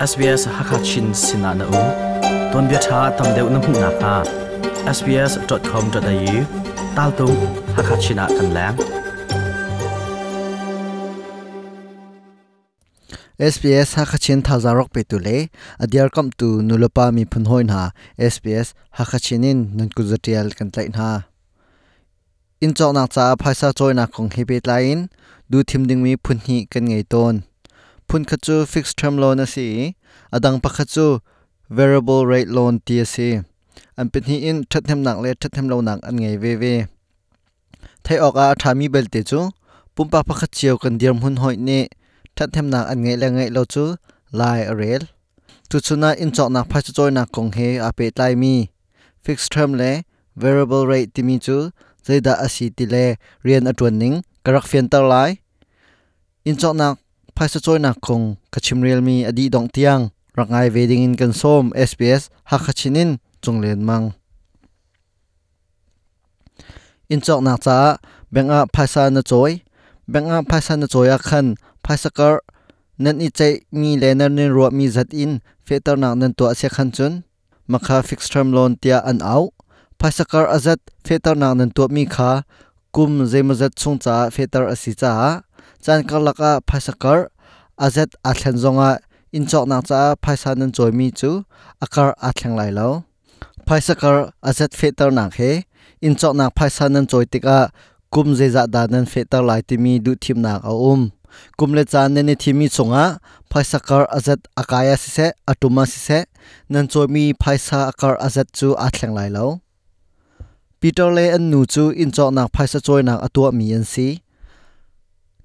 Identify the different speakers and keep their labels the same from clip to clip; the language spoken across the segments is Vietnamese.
Speaker 1: SBS Hakachin Sinana U. Ton bia tha tam deuh na hmu na kha sbs.com.au tal tu Hakachina kan lang.
Speaker 2: SBS Hakachin thazarok pe tu le. Adiar kam tu nulopa mi phun hoin ha SBS Hakachinin nun ku zatial kan in chok na cha phaisa choi na khong hi pe tlain du thim ding mi phun hi kan ngei ton. Phun kha chu fixed term loan asi adang pakha chu variable rate loan ti asi an pe hi in thathem nak le thathem lo nak an ngei ve ve thai ok a thami bel te chu pumpa pakha chiao kan dir hun hoi ne thathem nak an ngei le ngei lo chu lai a rel tu chuna in chok nak phai chu choi nak kong he a pe lai mi fixed term le variable rate ti mi chu zaida asi ti le rian atun ning karak fian tar lai in chok nak พายสะจอยนักคงกชิมเรียลมีอดีดองเตียงรักไงเวดิงอินกันส้ม SBS หักชินินจงเลียนมังอินจอกนักจ้าแบงอาภายสานจอยแบงอาภายสานจอยอาขันพายสกอรนั่นอีใจมีเลนน์นรัวมีจัดอินเฟตอร์นักนันตัวเสียขันจุนมาคาฟิกส์เทอมลอนเตียอันเอาพายสกอรอาจัดเฟตอร์นักนันตัวมีคากุมเจมจัดชงจ้าเฟตอร์อสิจ้า chan kalaka azat azet athlen zonga inchok nak cha phaisa nan choi chu akar a lai lo phaisa azet fetar nak he inchok nak phaisa nan choi kum je za da nan fetar lai ti mi du thim nak a um kum le chan ne ni thimi chunga phaisa azet akaya si se atuma si se nan choimi phaisa akar azet chu a lai lo Peter le an nu chu inchok nak phaisa choi nak atua mi an si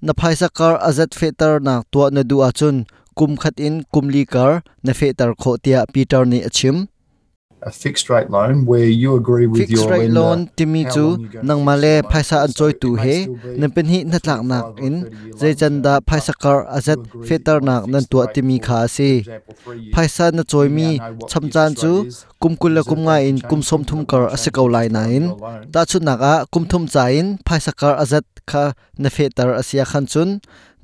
Speaker 2: na phaisa kar azat fetar nak to na du achun, kum khat in kumli kar na fetar kho tia Peter ni achim
Speaker 3: a fixed rate loan where you agree with fixed your rate lender loan
Speaker 2: timi chu nang male phaisa an choi tu he
Speaker 3: nan
Speaker 2: pen hi na tlak nak 25 or in
Speaker 3: 30 year zai loan, chan da but phaisa
Speaker 2: kar azat fetar nak nan rate timi kha si. phaisa na choi mi cham chan chu rate
Speaker 3: is.
Speaker 2: kum kul la Reserve kum nga Bank in can kum change som things, thum kar won't ase change kau the lai na in ta chu naka kum thum cha in phaisa kar azat kha na fetar asia khan chun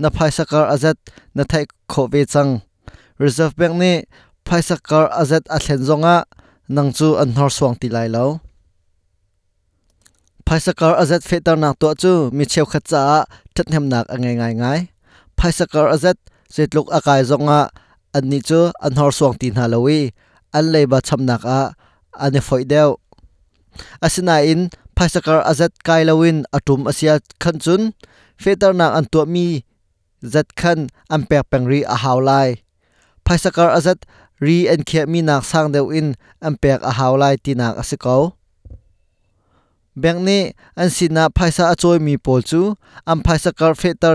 Speaker 2: na phaisa kar azat na thai kho ve chang reserve bank ni phaisa kar azat a thlen zonga nang chu an hor swang ti lai lo. Phaisakar azat fetar nak to chu mi cheu kha cha ah, thathem nak angai ngai ngai phaisakar azat zetluk akai zonga ah, an ni chu an hor swang ti na lowi an leiba cham nak ah, a ane foi deu. Asina in, phaisakar azat kai lawin atum asia khan chun. Fetar nak an to mi zat khan an pek pengri a haulai phaisakar azat phaisa ri mi nak sang deu in am pek a haulai ti nak asiko bank ni an sina phaisa achoi mi pol chu an phaisa kar fetar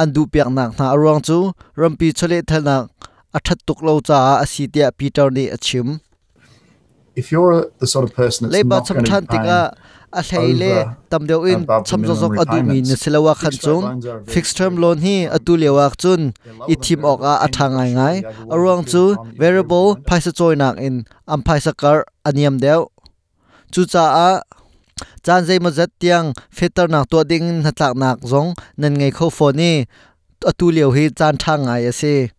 Speaker 2: an du nak na chu rampi chole thalnak athat tuk lo cha a in ni silawa
Speaker 3: over chu the time that you're variable lender.
Speaker 2: phaisa choi nak in. Am phaisa kar aniam deu. Chu cha a chan zai ma zat tiang fetar nak to ding na tlak nak zong. Nan ngai kho phone ni atu leo hi chan thang ngai ase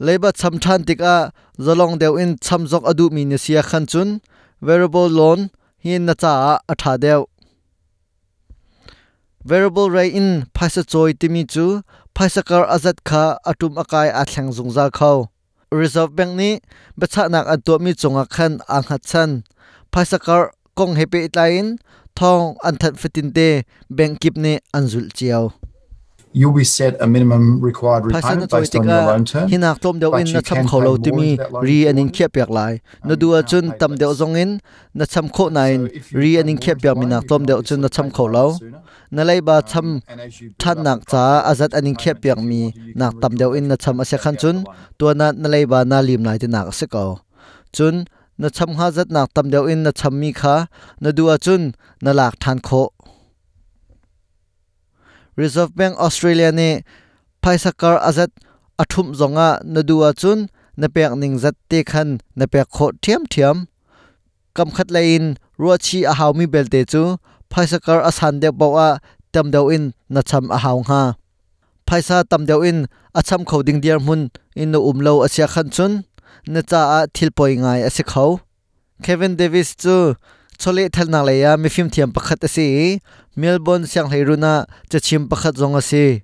Speaker 2: leiba cham than tika zalong deu in cham zok adu mi ni sia khan chun, variable loan, hin na cha a tha deu. Variable rate in phaisa choi timi chu phaisa kar azat kha, atum akai a thleng zungza khau reserve bank ni bacha nak an mi chunga khan ang hat chan. Phaisa kar, kong hepe itlain thong an that fitin te, bank kip ne anzul chiao.
Speaker 3: You'll be set a minimum required phaisa na repayment choi based on your tika loan term.
Speaker 2: hinak tom deu in na cham kholo timi ri anin want. khia piak lai na Um, dua chun tam deu zong in na cham kho nain ri anin more khia into piak the mi loan, nak you tom deu chun na cham pay kho more lo
Speaker 3: sooner.
Speaker 2: na lei ba Um, cham
Speaker 3: than nak cha azat of anin khia you mi nak tam deu in na to cham ase khan chun
Speaker 2: tua na na lei ba na lim lai te nak ase ko chun na cham ha zat nak tam deu in na cham mi kha na dua chun na lak than kho reserve bank australia ne Paisakar azat athum zonga nadua chun napek ning zat te khan napek kho thiam thiam kam khat lain ruachi a haw mi belte chu Paisakar asan de bawa tam deu in na cham a haw nga. Paisa tam deuh in acham kho ding diar mun in no umlo asia khan chun na cha a thil poi ngai ase kho Kevin Davis chu chole thal na leya mi phim thiam pakhat ase Melbourne siang heiruna chachim pakhat zong ase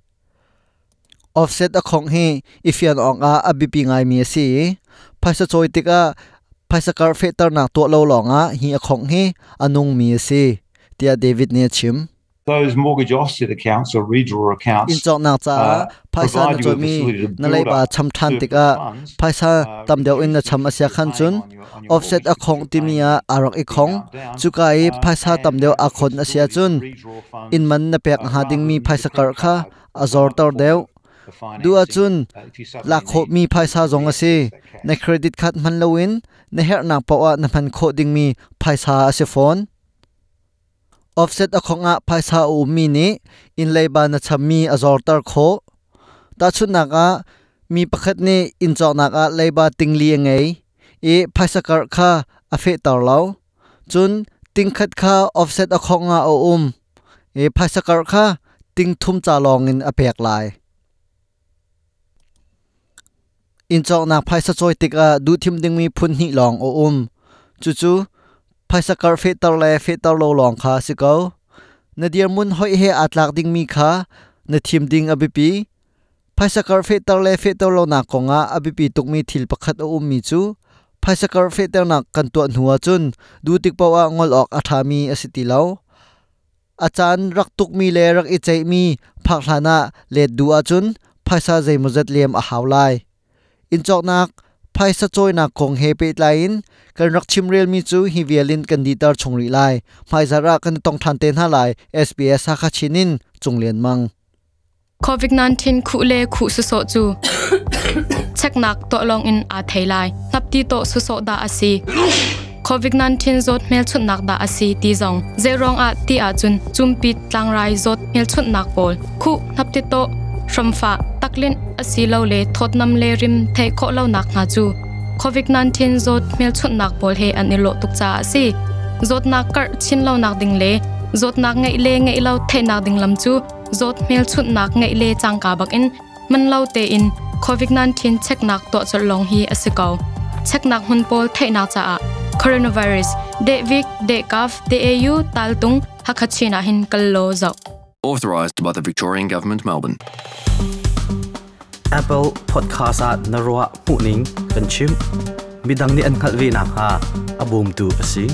Speaker 2: offset a khong hi ifian ong a abipi ngai mi ase phaisa choi tika phaisa kar fe tar na to lo longa hi a khong hi anung mi ase tia David ne chim
Speaker 4: those mortgage offset accounts or redraw accounts in
Speaker 2: chok na cha uh, phaisa na provide you choi with a mi facility to na lei ba cham than tika phaisa uh, tam deuh in na cham asia khan chun
Speaker 4: offset a khong if ti you're mi paying a
Speaker 2: arak i khong down.
Speaker 4: chukai
Speaker 2: Uh, phaisa tam the a khon asia chun.
Speaker 4: in man
Speaker 2: na pek uh, ha ding mi rather than phaisa use a kar kha azor tor of
Speaker 4: dua financing, chun uh, la kho mi to phaisa zong ase na
Speaker 2: credit card man loin na her na pawa na man kho ding mi phaisa ase phone offset a khonga phaisa u mi ni in leiba na chami azor tar kho ta chuna ga mi pakhat ni in chaw naga leiba tingli ngei e phaisa kar kha a fe tar lo chun tingkhat kha offset a khonga o um e phaisa kar kha ting thum cha long in a pek lai in chok na phaisa choi tika du thim ding mi phun hi long o um chu chu phaisakar fe tar le fe tar lo long kha si na dir mun hoi he atlak ding mi kha. Na thim ding abipi phaisakar fe tar le fe tar lo na konga abipi tuk mi thil pakhat o um mi chu. Phaisakar fe tar na kan tu nuwa chun. Du tik pawa ngol ok athami asiti lo achan rak tuk mi le rak i mi phakhlana le du a chun. Phaisa zai muzat lem a haulai in chok nak ไพสะจอยนาคงเฮเปไลน์กันรักชิมเรียลมีจูฮิเวียลินกันดีตาร์ชงรีไลไพสาระกันต้องทันเตนฮาไล SBS ฮักชินินจงเลียนมัง
Speaker 5: COVID-19 คุเลคุสุโซจูเช็คนักตกลงอินอาไทยไลนับตีโตสุโซดาอาซี COVID-19 จดเมลชุดนักดาอาซีตีจงเจรองอาตีอาจุนจุมปิดตังไรจดเมลชุดนักบอลคุนับตีโตชมฟ้า taklin asilo le thotnam le rim thei kho lo nak nga chu. COVID-19 zot mel chut nak bol he an ilo tuk cha asi. Zot nak kar chin lo nak ding le. Zot nak ngai le ngai lo thei nak ding lam chu. Zot mel chut nak ngai le chang ka bak in. Man lo te in. Covid-19 check nak to chol long hi asiko check nak hun pol thei na cha a. Coronavirus de vik de kaf de au tal tung hakachina hin kallo zo
Speaker 6: Authorised by the Victorian Government, Melbourne.
Speaker 1: Apple Podcast at na ruwa puning kan chim midang ni an khalwi na ha abum tu asi